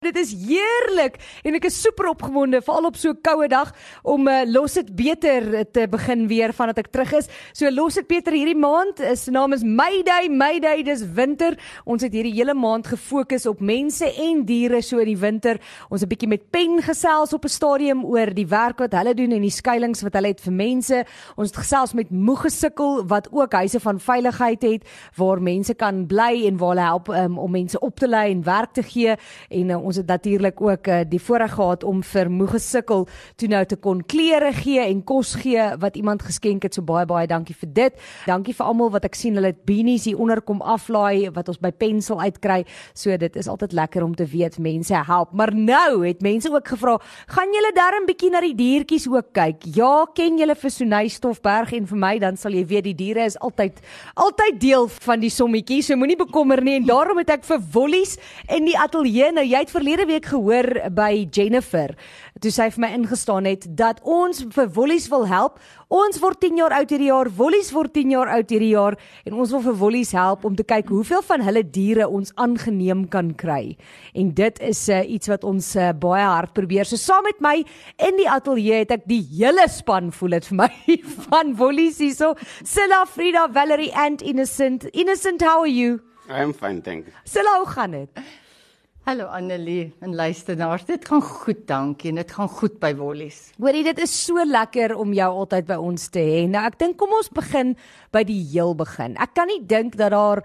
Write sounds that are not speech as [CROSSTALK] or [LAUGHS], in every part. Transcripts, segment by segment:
Dit is heerlik en ek is super opgewonde veral op so 'n koue dag om uh, los dit beter te begin weer vandat ek terug is. So los dit beter hierdie maand. Is naam is Mayday, Mayday dis winter. Ons het hierdie hele maand gefokus op mense en diere so in die winter. Ons 'n bietjie met pen gesels op 'n stadium oor die werk wat hulle doen en die skuilings wat hulle het vir mense. Ons het gesels met Moegesukkel wat ook huise van veiligheid het waar mense kan bly en waar hulle help um, om mense op te lei en werk te gee en uh, ons het natuurlik ook uh, die voorreg gehad om vir moeg gesukkel toe nou te kon klere gee en kos gee wat iemand geskenk het. So baie baie dankie vir dit. Dankie vir almal wat ek sien hulle het beanies hier onder kom aflaai wat ons by Pensel uitkry. So dit is altyd lekker om te weet mense help. Maar nou het mense ook gevra, gaan julle darm bietjie na die diertjies ook kyk? Ja, ken julle vir Sonay Stofberg en vir my dan sal jy weet die diere is altyd altyd deel van die sommetjie. So moenie bekommer nie en daarom het ek vir Wollies in die ateljee nou jy het verlede week gehoor by Jennifer toe sy vir my ingestaan het dat ons vir Wollies wil help. Ons word 10 jaar oud hierdie jaar, Wollies word 10 jaar oud hierdie jaar en ons wil vir Wollies help om te kyk hoeveel van hulle diere ons aangeneem kan kry. En dit is uh, iets wat ons uh, baie hard probeer. So saam met my in die ateljee het ek die hele span voel dit vir my [LAUGHS] van Wollies hierso. Silla, Frida, Valerie and Innocent. Innocent, how are you? I'm fine, thank you. Silla, hoe gaan dit? Hallo Annelie en luisteraars. Dit gaan goed, dankie. En dit gaan goed by Wollies. Hoorie, dit is so lekker om jou altyd by ons te hê. Nou ek dink kom ons begin by die heel begin. Ek kan nie dink dat daar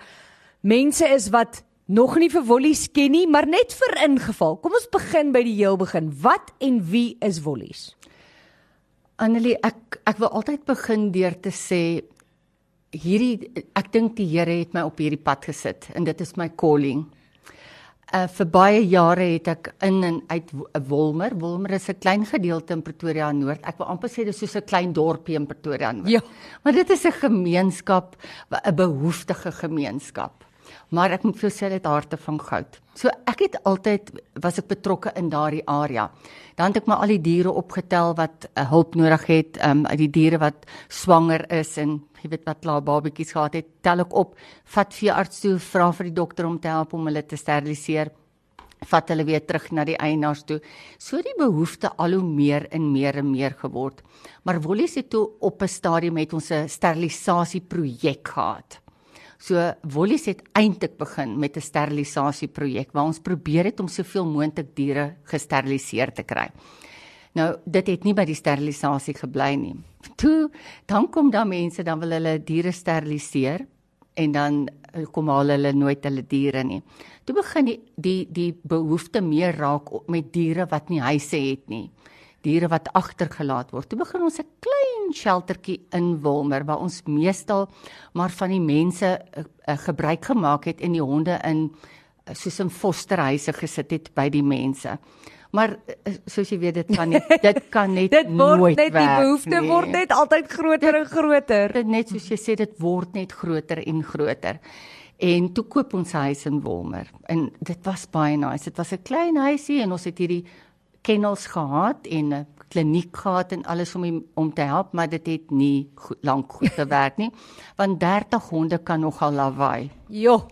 mense is wat nog nie vir Wollies ken nie, maar net vir ingeval. Kom ons begin by die heel begin. Wat en wie is Wollies? Annelie, ek ek wil altyd begin deur te sê hierdie ek dink die Here het my op hierdie pad gesit en dit is my calling. Uh vir baie jare het ek in en uit Wolmer. Wolmer is 'n klein gedeelte in Pretoria Noord. Ek wil amper sê dis soos 'n klein dorpie in Pretoria Noord. Ja. Maar dit is 'n gemeenskap, 'n behoeftige gemeenskap. Maar ek moet vir jou sê dit harte van goud. So ek het altyd was ek betrokke in daardie area. Dan het ek maar al die diere opgetel wat uh, hulp nodig het, ehm um, die diere wat swanger is en jy weet wat klaar babetjies gehad het, tel ek op, vat veearts toe, vra vir die dokter om te help om hulle te steriliseer vat hulle weer terug na die eienaars toe. So die behoefte al hoe meer en meer en meer geword. Maar Wollies het toe op 'n stadium met ons 'n sterilisasie projek gehad. So Wollies het eintlik begin met 'n sterilisasie projek waar ons probeer het om soveel moontlik diere gesteriliseer te kry. Nou, dit het nie by die sterilisasie gebly nie. Toe dan kom daar mense dan wil hulle diere steriliseer en dan eh, kom haal hulle nooit hulle diere nie. Toe begin die die die behoefte meer raak met diere wat nie huise het nie. Diere wat agtergelaat word. Toe begin ons 'n klein sheltertjie in Wilmer waar ons meestal maar van die mense uh, uh, gebruik gemaak het en die honde in uh, soos in fosterhuise gesit het by die mense. Maar soos jy weet dit kan nie [LAUGHS] dit kan net dit word nooit net werk, die behoefte nee. word net altyd groter en groter. Dit net soos jy sê dit word net groter en groter. En toe koop ons huis in Wolmer en dit was baie nice. Dit was 'n klein huisie en ons het hierdie kennels gehad en 'n kliniek gehad en alles om die, om te help, maar dit het nie goed, lank goed gewerk nie. Want 30 honde kan nogal lawaai. Jo,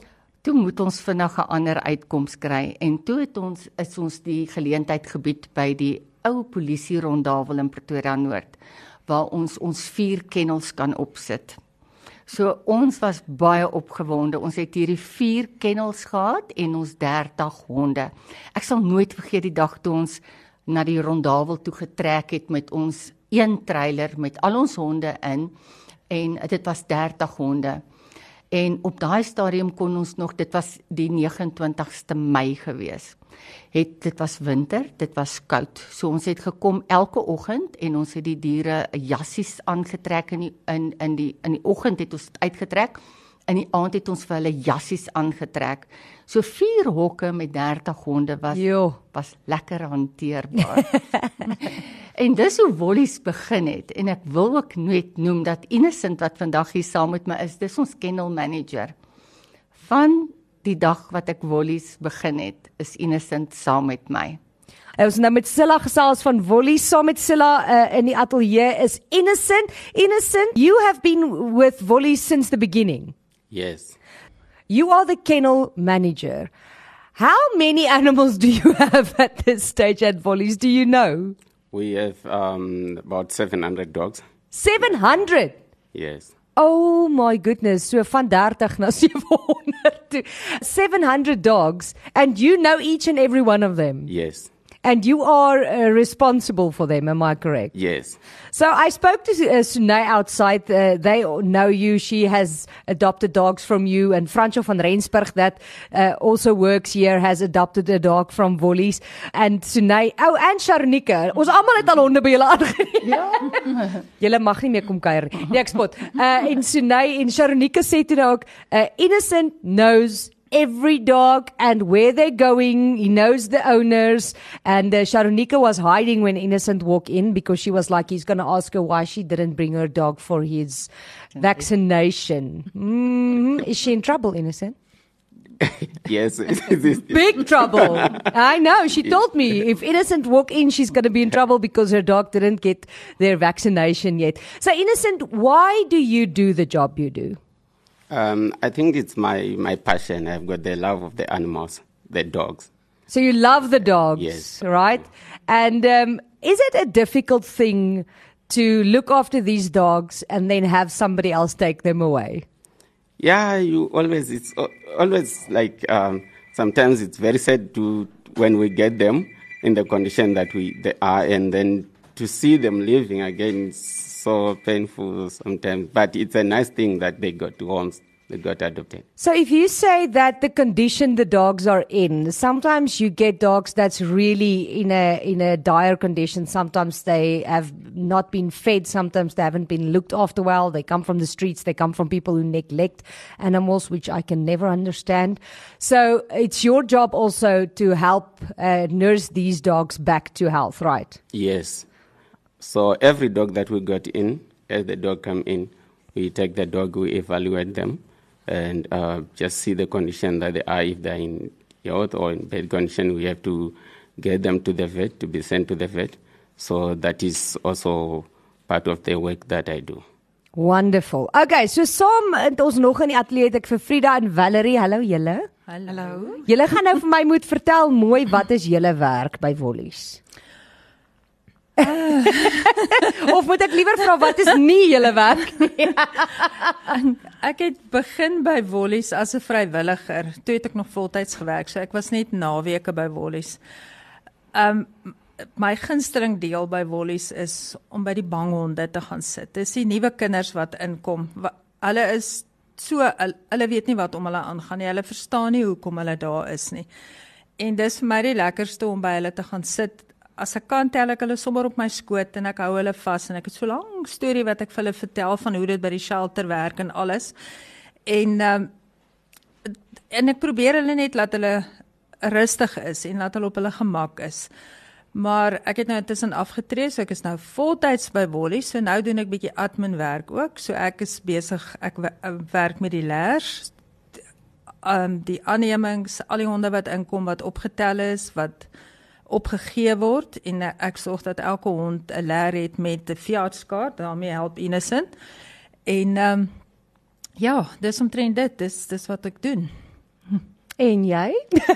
Toe moet ons vinnig 'n ander uitkoms kry en toe het ons is ons die geleentheid gebied by die ou polisie rondawel in Pretoria Noord waar ons ons vier kennels kan opsit. So ons was baie opgewonde. Ons het hierdie 4 kennels gehad en ons 30 honde. Ek sal nooit vergeet die dag toe ons na die rondawel toe getrek het met ons een trailer met al ons honde in en dit was 30 honde. En op daai stadium kon ons nog dit was die 29ste Mei gewees. Het dit was winter, dit was koud. So ons het gekom elke oggend en ons het die diere jassies aangetrek in die, in in die in die oggend het ons dit uitgetrek. In die aand het ons vir hulle jassies aangetrek. So vier hokke met 30 honde was jo. was lekker hanteerbaar. [LAUGHS] en dis hoe Wollies begin het en ek wil ook net noem dat Innocent wat vandag hier saam met my is, dis ons kennel manager. Van die dag wat ek Wollies begin het, is Innocent saam met my. Ons nou met Silla gesels van Wolly saam met Silla uh, in die ateljee is Innocent. Innocent, you have been with Wolly since the beginning. Yes. you are the kennel manager. How many [LAUGHS] animals do you have at this stage at Volleys? Do you know? We have um, about 700 dogs. 700. Yes. Oh my goodness, so van 30 na [LAUGHS] 700 toe. 700 dogs and you know each and every one of them. Yes. And you are uh, responsible for them, am I correct? Yes. So I spoke to uh, Sunay outside. Uh, they know you. She has adopted dogs from you. And Franco van Rensburg, that uh, also works here, has adopted a dog from Vollies. And Sunay, oh, and Sharnika. Ons almal het al honde by julle aangeneem. Ja. [LAUGHS] julle mag nie meer kom kuier nie. Nee, ek spot. Uh, en Sunay en Sharnika sê toe nou ook, uh, innocent knows every dog and where they're going. He knows the owners. And uh, Sharonika was hiding when Innocent walked in because she was like, he's going to ask her why she didn't bring her dog for his vaccination. Mm, is she in trouble, Innocent? [LAUGHS] yes. [LAUGHS] Big trouble. I know. She told me if Innocent walk in, she's going to be in trouble because her dog didn't get their vaccination yet. So, Innocent, why do you do the job you do? Um, I think it's my, my passion. I've got the love of the animals, the dogs. So you love the dogs, Yes. right? And um, is it a difficult thing to look after these dogs and then have somebody else take them away? Yeah, you always, it's always like, um, sometimes it's very sad to, when we get them in the condition that we, they are, and then to see them living again is so painful sometimes. But it's a nice thing that they got homes, they got adopted. So if you say that the condition the dogs are in, sometimes you get dogs that's really in a in a dire condition. Sometimes they have not been fed. Sometimes they haven't been looked after well. They come from the streets. They come from people who neglect animals, which I can never understand. So it's your job also to help uh, nurse these dogs back to health, right? Yes. So every dog that we got in, as the dog come in, we take the dog, we evaluate them, and uh, just see the condition that they are. If they're in health or in bad condition, we have to get them to the vet to be sent to the vet. So that is also part of the work that I do. Wonderful. Okay, so saam het ons nog in die ateljee het ek vir Frida en Valerie. Hallo julle. Hallo. Julle gaan nou vir my moet vertel mooi wat is julle werk by Wollies? [LAUGHS] of moet ek liewer vra wat is nie julle werk nie? [LAUGHS] Ek het begin by Wollies as 'n vrywilliger. Toe het ek nog voltyds gewerk, so ek was net naweke by Wollies. Um my gunsteling deel by Wollies is om by die banghonde te gaan sit. Dis die nuwe kinders wat inkom. Hulle is so hulle weet nie wat om hulle aangaan nie. Hulle verstaan nie hoekom hulle daar is nie. En dis vir my die lekkerste om by hulle te gaan sit. As ek kan tel ek hulle sommer op my skoot en ek hou hulle vas en ek het so lank storie wat ek vir hulle vertel van hoe dit by die shelter werk en alles. En um, en ek probeer hulle net laat hulle rustig is en laat hulle op hulle gemak is. Maar ek het nou intussen afgetree, so ek is nou voltyds by Wolly, so nou doen ek bietjie admin werk ook. So ek is besig ek uh, werk met die leers, ehm um, die aannemings, al die honde wat inkom wat opgetel is, wat opgegee word en ek sorg dat elke hond 'n leer het met 'n veeartskaart, daarmee help Innocent. En ehm um, ja, dis omtrent dit, dis dis wat ek doen. [LAUGHS] En jy?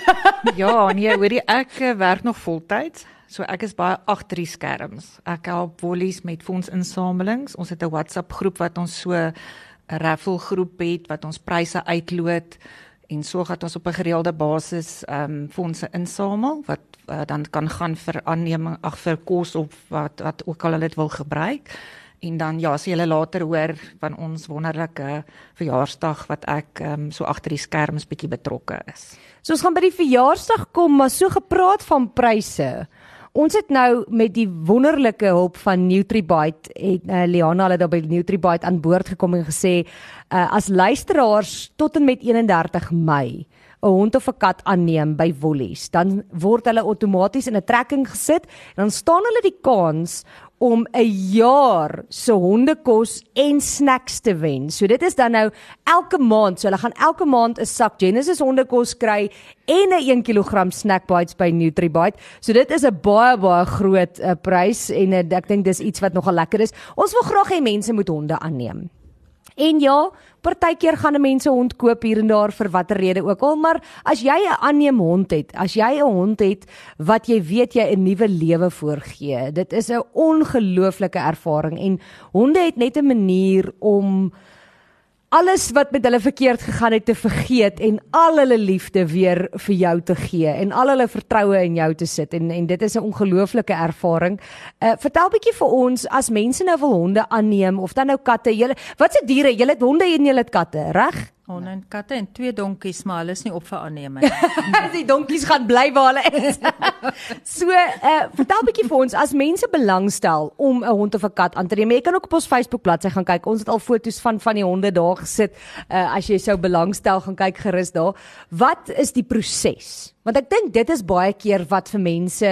[LAUGHS] Ja, nee, hoorie ek eh, werk nog voltyds. So ek is baie agter die skerms. Ek help Wollies met fondsinsamelings. Ons het 'n WhatsApp groep wat ons so 'n raffle groep het wat ons pryse uitloot en sorg dat ons op 'n gereelde basis ehm um, fondse insamel wat uh, dan kan gaan vir aanneming ag vir kos of wat wat ook al hulle dit wil gebruik. En dan ja, as jy hulle later hoor van ons wonderlike verjaarsdag wat ek ehm um, so agter die skerms bietjie betrokke is. So ons gaan by die verjaarsdag kom, maar so gepraat van pryse. Ons het nou met die wonderlike hulp van Nutribite en uh, Liana het daar by Nutribite aan boord gekom en gesê uh, as luisteraars tot en met 31 Mei 'n hond of 'n kat aanneem by Wollies, dan word hulle outomaties in 'n trekking gesit en dan staan hulle die kans om 'n jaar se hondekos en snacks te wen. So dit is dan nou elke maand, so hulle gaan elke maand 'n sak Genesis hondekos kry en 'n 1 kg snack bites by Nutribite. So dit is 'n baie baie groot uh, prys en uh, ek dink dis iets wat nogal lekker is. Ons wil graag hê mense moet honde aanneem. En ja, partykeer gaan 'n mens 'n hond koop hier en daar vir watter rede ook al, maar as jy 'n aanneem hond het, as jy 'n hond het wat jy weet jy 'n nuwe lewe voorgee, dit is 'n ongelooflike ervaring en honde het net 'n manier om alles wat met hulle verkeerd gegaan het te vergeet en al hulle liefde weer vir jou te gee en al hulle vertroue in jou te sit en en dit is 'n ongelooflike ervaring. Uh vertel bietjie vir ons as mense nou wil honde aanneem of dan nou katte, julle watse diere, julle het honde en julle het katte, reg? Honde en katte en twee donkies, maar hulle is nie op vir aanneming [LAUGHS] nie. die donkies gaan bly waar hulle is. [LAUGHS] so, uh vertel bietjie vir ons as mense belangstel om 'n hond of 'n kat aan te neem. Jy kan ook op ons Facebook bladsy gaan kyk. Ons het al foto's van van die honde daar gesit. Uh as jy sou belangstel, gaan kyk gerus daar. Wat is die proses? Want ek dink dit is baie keer wat vir mense,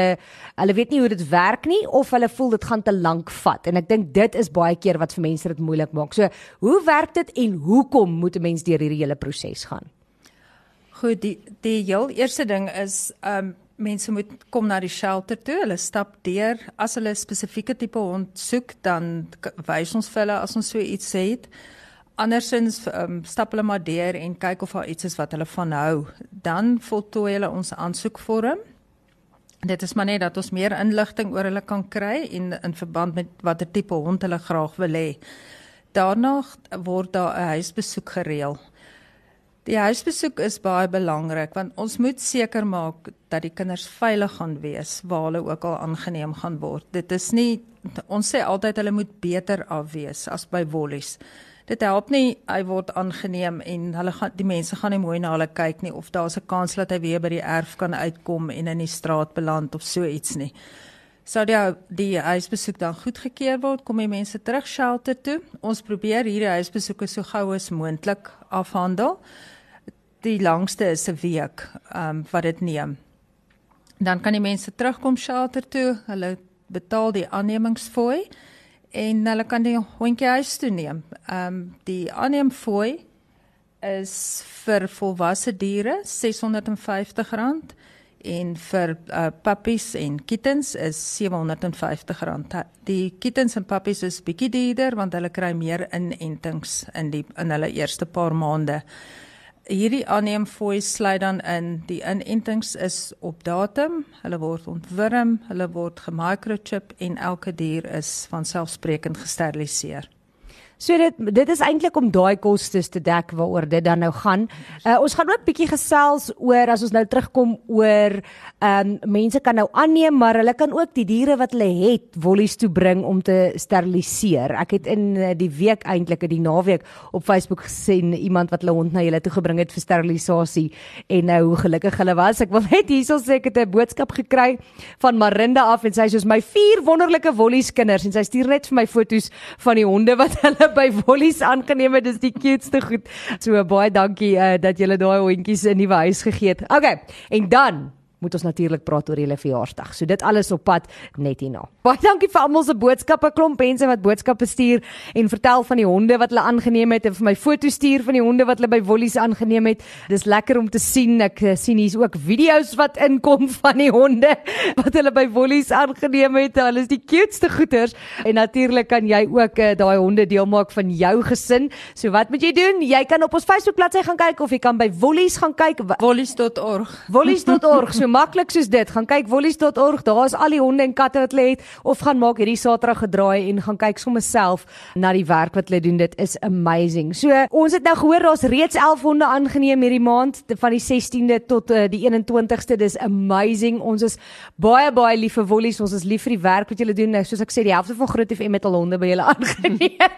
hulle weet nie hoe dit werk nie of hulle voel dit gaan te lank vat. En ek dink dit is baie keer wat vir mense dit moeilik maak. So, hoe werk dit en hoekom moet 'n mens deur hierdie hele proses gaan? Goed, die die heel eerste ding is um mense moet kom na die shelter toe. Hulle stap deur. As hulle 'n spesifieke tipe hond soek, dan wys ons vir hulle as ons so iets het. Andersins um, stap hulle maar deur en kyk of daar iets is wat hulle van hou. Dan voltooi hulle ons aansoekvorm. Dit is maar net dat ons meer inligting oor hulle kan kry en in verband met watter tipe hond hulle graag wil hê. Daarna word daar 'n huisbesoek gereël. Die huisbesoek is baie belangrik want ons moet seker maak dat die kinders veilig gaan wees waar hulle ook al aangeneem gaan word. Dit is nie ons sê altyd hulle moet beter af wees as by wollies. Dit help nie hy word aangeneem en hulle gaan die mense gaan nie mooi na hulle kyk nie of daar's 'n kans dat hy weer by die erf kan uitkom en in die straat beland of so iets nie. Sou die die huisbesoek dan goedgekeur word, kom die mense terug shelter toe. Ons probeer hierdie huisbesoeke so gou as moontlik afhandel. Die langste is 'n week, um, wat dit neem. Dan kan die mense terugkom shelter toe. Hulle betaal die aannemingsfooi en hulle kan die hondjie huis toe neem. Ehm um, die aanneemfooi is vir volwasse diere R650 en vir uh, puppies en kittens is R750. Die kittens en puppies is bietjie duurder want hulle kry meer inentings in die in hulle eerste paar maande. Hierdie aanneemfooi sluit dan in. Die inentings is op datum, hulle word ontwurm, hulle word gemicrochip en elke dier is van selfsprekend gesteriliseer. So dit dit is eintlik om daai kostes te dek waaroor dit dan nou gaan. Uh, ons gaan ook bietjie gesels oor as ons nou terugkom oor ehm um, mense kan nou aanneem maar hulle kan ook die diere wat hulle het wollies toe bring om te steriliseer. Ek het in uh, die week eintlik in die naweek op Facebook gesien iemand wat hulle hond na julle toe gebring het vir sterilisasie en nou hoe gelukkig hulle was. Ek wil [LAUGHS] net hierso sê ek het 'n boodskap gekry van Marinda af en sy sê soos my vier wonderlike wollies kinders en sy stuur net vir my foto's van die honde wat [LAUGHS] hulle [LAUGHS] by Wollies aangeneem het. Dis die cuteste goed. So baie dankie uh, dat julle daai hondjies 'n nuwe huis gegee het. Okay. En dan moet ons natuurlik praat oor julle verjaarsdag. So dit alles op pad net hierna. Baie dankie vir almal se boodskappe, klomp mense wat boodskappe stuur en vertel van die honde wat hulle aangeneem het en vir my foto's stuur van die honde wat hulle by Wollies aangeneem het. Dis lekker om te sien. Ek uh, sien hier's ook video's wat inkom [LAUGHS] van die honde wat hulle by Wollies aangeneem het. Hulle is die cuteste goeters en natuurlik kan jy ook uh, daai honde deel maak van jou gesin. So wat moet jy doen? Jy kan op ons Facebook bladsy gaan kyk of jy kan by Wollies gaan kyk. Wollies.org. Wollies.org, so maklik soos dit. Gaan kyk wollies.org, daar is al die honde en katte wat hulle het of gaan maak hierdie Saterdag gedraai en gaan kyk sommer self na die werk wat hulle doen. Dit is amazing. So, ons het nou gehoor daar's reeds 11 honde aangeneem hierdie maand van die 16de tot uh, die 21ste. Dis amazing. Ons is baie baie lief vir wollies. Ons is lief vir die werk wat julle doen. Nou, soos ek sê, die helfte van Groot FM het al honde by julle [LAUGHS] aangeneem.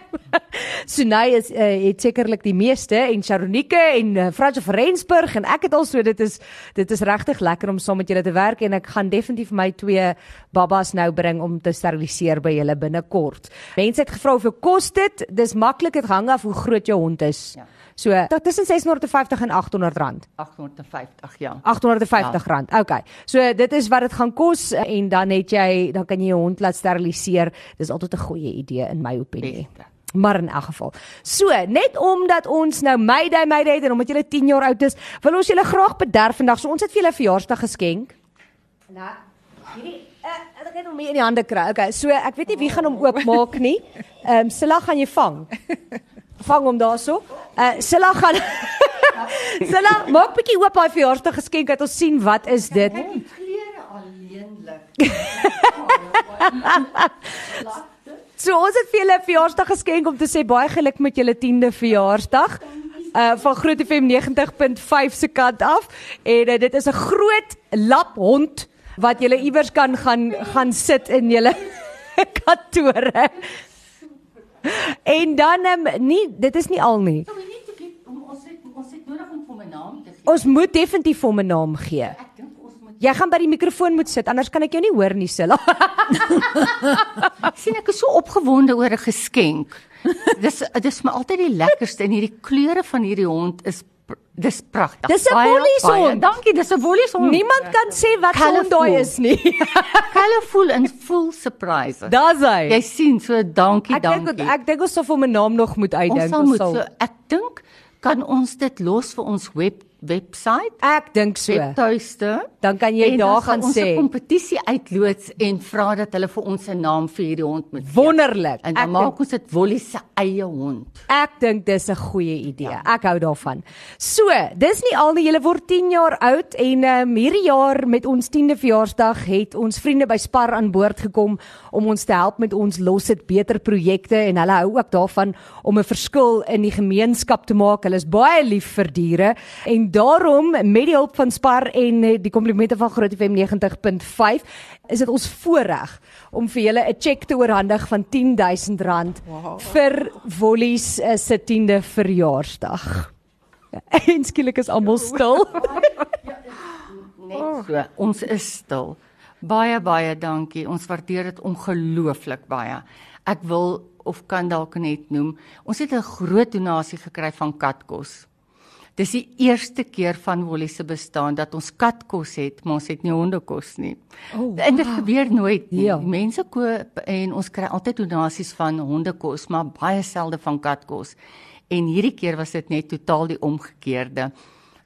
Sunay is uh, het sekerlik die meeste en Sharonike en uh, Frans van Rensburg en ek het al so dit is dit is regtig lekker om saam met julle te werk en ek gaan definitief my twee babas nou bring om te steriliseer by julle binnekort. Mense het gevra hoeveel kos dit? Dis maklik, dit hang af hoe groot jou hond is. Ja. So tot tussen 650 en 800 rand. 850, ja. 850 Ja. rand. Okay. So dit is wat dit gaan kos en dan het jy dan kan jy jou hond laat steriliseer. Dis altyd 'n goeie idee in my opinie. Beste. Maar in elk geval. So, net omdat ons nou Mayday Mayday het en omdat julle 10 jaar oud is, wil ons julle graag bederf vandag. So ons het vir julle verjaarsdag geskenk. Nou, hierdie uh, ek gaan hom in die hande kry. Okay, so ek weet nie wie gaan hom oopmaak nie. Ehm um, Silla gaan jy vang. vang hom daarso. Uh Silla gaan [LAUGHS] Silla, maak bietjie oop daai verjaarsdag geskenk dat ons sien wat is dit. Klere alleenlik. [LAUGHS] So ons het vir julle 'n verjaarsdag geskenk om te sê baie geluk met julle 10de verjaarsdag. Uh van Groot FM 90.5 se kant af en uh, dit is 'n groot laphond wat julle iewers kan gaan gaan sit in julle [LAUGHS] kantore. En dan um, nie dit is nie al nie. Ons moet definitief hom 'n naam gee. Ek dink ons moet Jy gaan by die mikrofoon moet sit anders kan ek jou nie hoor nie, Silla. [LAUGHS] sien ek is so opgewonde oor 'n geskenk. dis dis my altyd die lekkerste en hierdie kleure van hierdie hond is dis pragtig. Dis 'n Baie, Woolies baie hond. Dankie, dis 'n Woolies hond. Niemand kan sê wat hond daai is nie. colorful and full surprise. Daar's hy. Jy sien, so dankie, Ek dankie. ek dink ons sal vir hom 'n naam nog moet ons uitdink. sal moet so ek dink kan ons dit los vir ons web webwerf Ek dink so. webtuiste. Dan kan jy en daar gaan ons sê 'n kompetisie uitloods en vra dat hulle vir ons 'n naam vir hierdie hond moet gee. wonderlik. En Ek dan maak dink, ons dit Wollie se eie hond. ek dink dis 'n goeie idee. Ek hou daarvan. So, dis nie al nie, julle word 10 jaar oud en um, hierdie jaar met ons 10de verjaarsdag het ons vriende by Spar aan boord gekom om ons te help met ons los dit beter projekte en hulle hou ook daarvan om 'n verskil in die gemeenskap te maak. Hulle is baie lief vir diere en daarom met die hulp van Spar en eh, die komplimente van Groot FM 90.5 is dit ons voorreg om vir julle 'n cheque te oorhandig van R10000 wow. vir Wollies uh, se 10de verjaarsdag. [LAUGHS] En skielik is almal stil. [LAUGHS] Net so. Ons is stil. Baie baie dankie. Ons waardeer dit ongelooflik baie. Ek wil of kan dalk net noem, ons het 'n groot donasie gekry van katkos. Dis die eerste keer van Wollie se bestaan dat ons katkos het, maar ons het nie hondekos nie. Oh, En dit gebeur nooit nie. Ja. Mense koop en ons kry altyd donasies van hondekos, maar baie selde van katkos. En hierdie keer was dit net totaal die omgekeerde.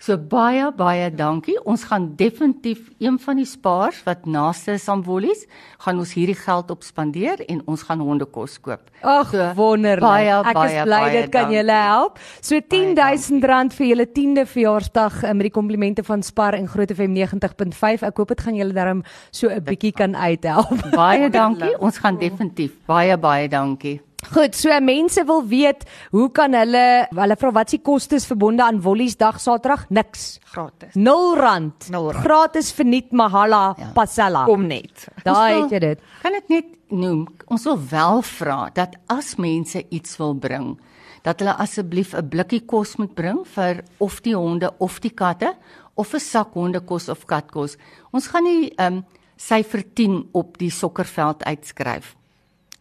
So baie baie dankie. Ons gaan definitief een van die spaars wat naaste is aan Wollies, gaan ons hierdie geld op spandeer en ons gaan hondekos koop. Ag, So, wonderlik. baie, Ek is baie, bly baie dit kan julle help. So Baie R10000 vir julle 10de verjaarsdag eh, met die komplimente van Spar en Groot FM 90.5. Ek hoop dit gaan julle darm so 'n bietjie kan uithelp. Baie [LAUGHS] dankie. Ons gaan definitief. Baie baie dankie. Goed, so mense wil weet, hoe kan hulle hulle vra wat se kostes verbonde aan Wollies dag Saterdag? Niks. Gratis. 0 rand. Gratis verniet Mahala ja. Pasella. Kom net. Daai het jy dit. Kan dit net noem. Ons wil wel vra dat as mense iets wil bring, dat hulle asseblief 'n blikkie kos moet bring vir of die honde of die katte of 'n sak hondekos of katkos. Ons gaan nie ehm um, syfer 10 op die sokkerveld uitskryf.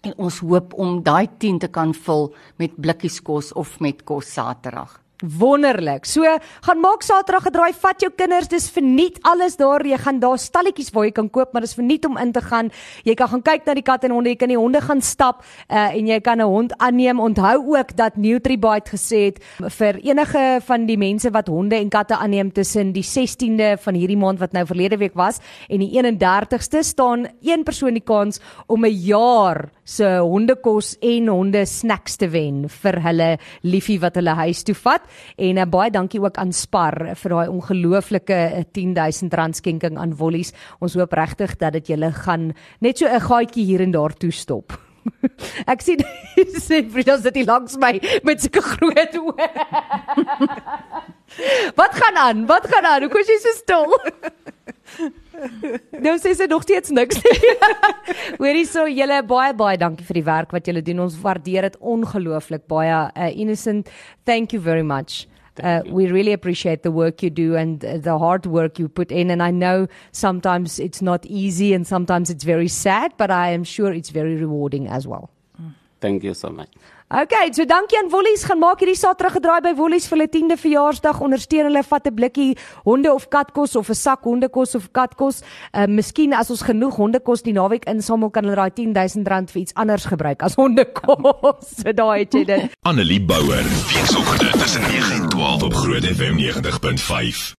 En ons hoop om daai 10 te kan vul met blikkies kos of met kos Saterdag. Wonderlik. So, gaan maak Saterdag 'n draai, vat jou kinders, dis verniet alles daar. Jy gaan daar stalletjies waar jy kan koop, maar dis verniet om in te gaan. Jy kan gaan kyk na die katte en honde, jy kan die honde gaan stap uh, en jy kan 'n hond aanneem. Onthou ook dat NutriBite gesê het vir enige van die mense wat honde en katte aanneem tussen die 16de van hierdie maand wat nou verlede week was en die 31ste staan een persoon die kans om 'n jaar se hondekos en honde snacks te wen vir hulle liefie wat hulle huis toe vat en uh, baie dankie ook aan Spar vir daai ongelooflike uh, 10000 rand skenking aan Wollies. Ons hoop regtig dat dit julle gaan net so 'n gaatjie hier en daar toe stop. [LAUGHS] Ek sien [LAUGHS] sê Frida sit hier langs my met sulke groot oë. [LAUGHS] Wat gaan aan? Wat gaan aan? Hoekom is jy so stil? [LAUGHS] Nou sê sy nog steeds niks nie. [LAUGHS] Hoorie so julle baie baie dankie vir die werk wat julle doen. Ons waardeer dit ongelooflik baie. Uh, innocent, thank you very much. Uh, we really appreciate the work you do and uh, the hard work you put in and I know sometimes it's not easy and sometimes it's very sad but I am sure it's very rewarding as well. Thank you so much. Okay, so dankie aan Wollies. Gaan maak hierdie Saterdag gedraai by Wollies vir hulle 10de verjaarsdag. Ondersteun hulle, vat 'n blikkie honde of katkos of 'n sak hondekos of katkos. Uh miskien as ons genoeg hondekos die naweek insamel, kan hulle daai 10000 rand vir iets anders gebruik as hondekos. [LAUGHS] so daai het jy dit. Annelie Bouwer. Weekoggend tussen 9 en 12 op Groot FM 90.5.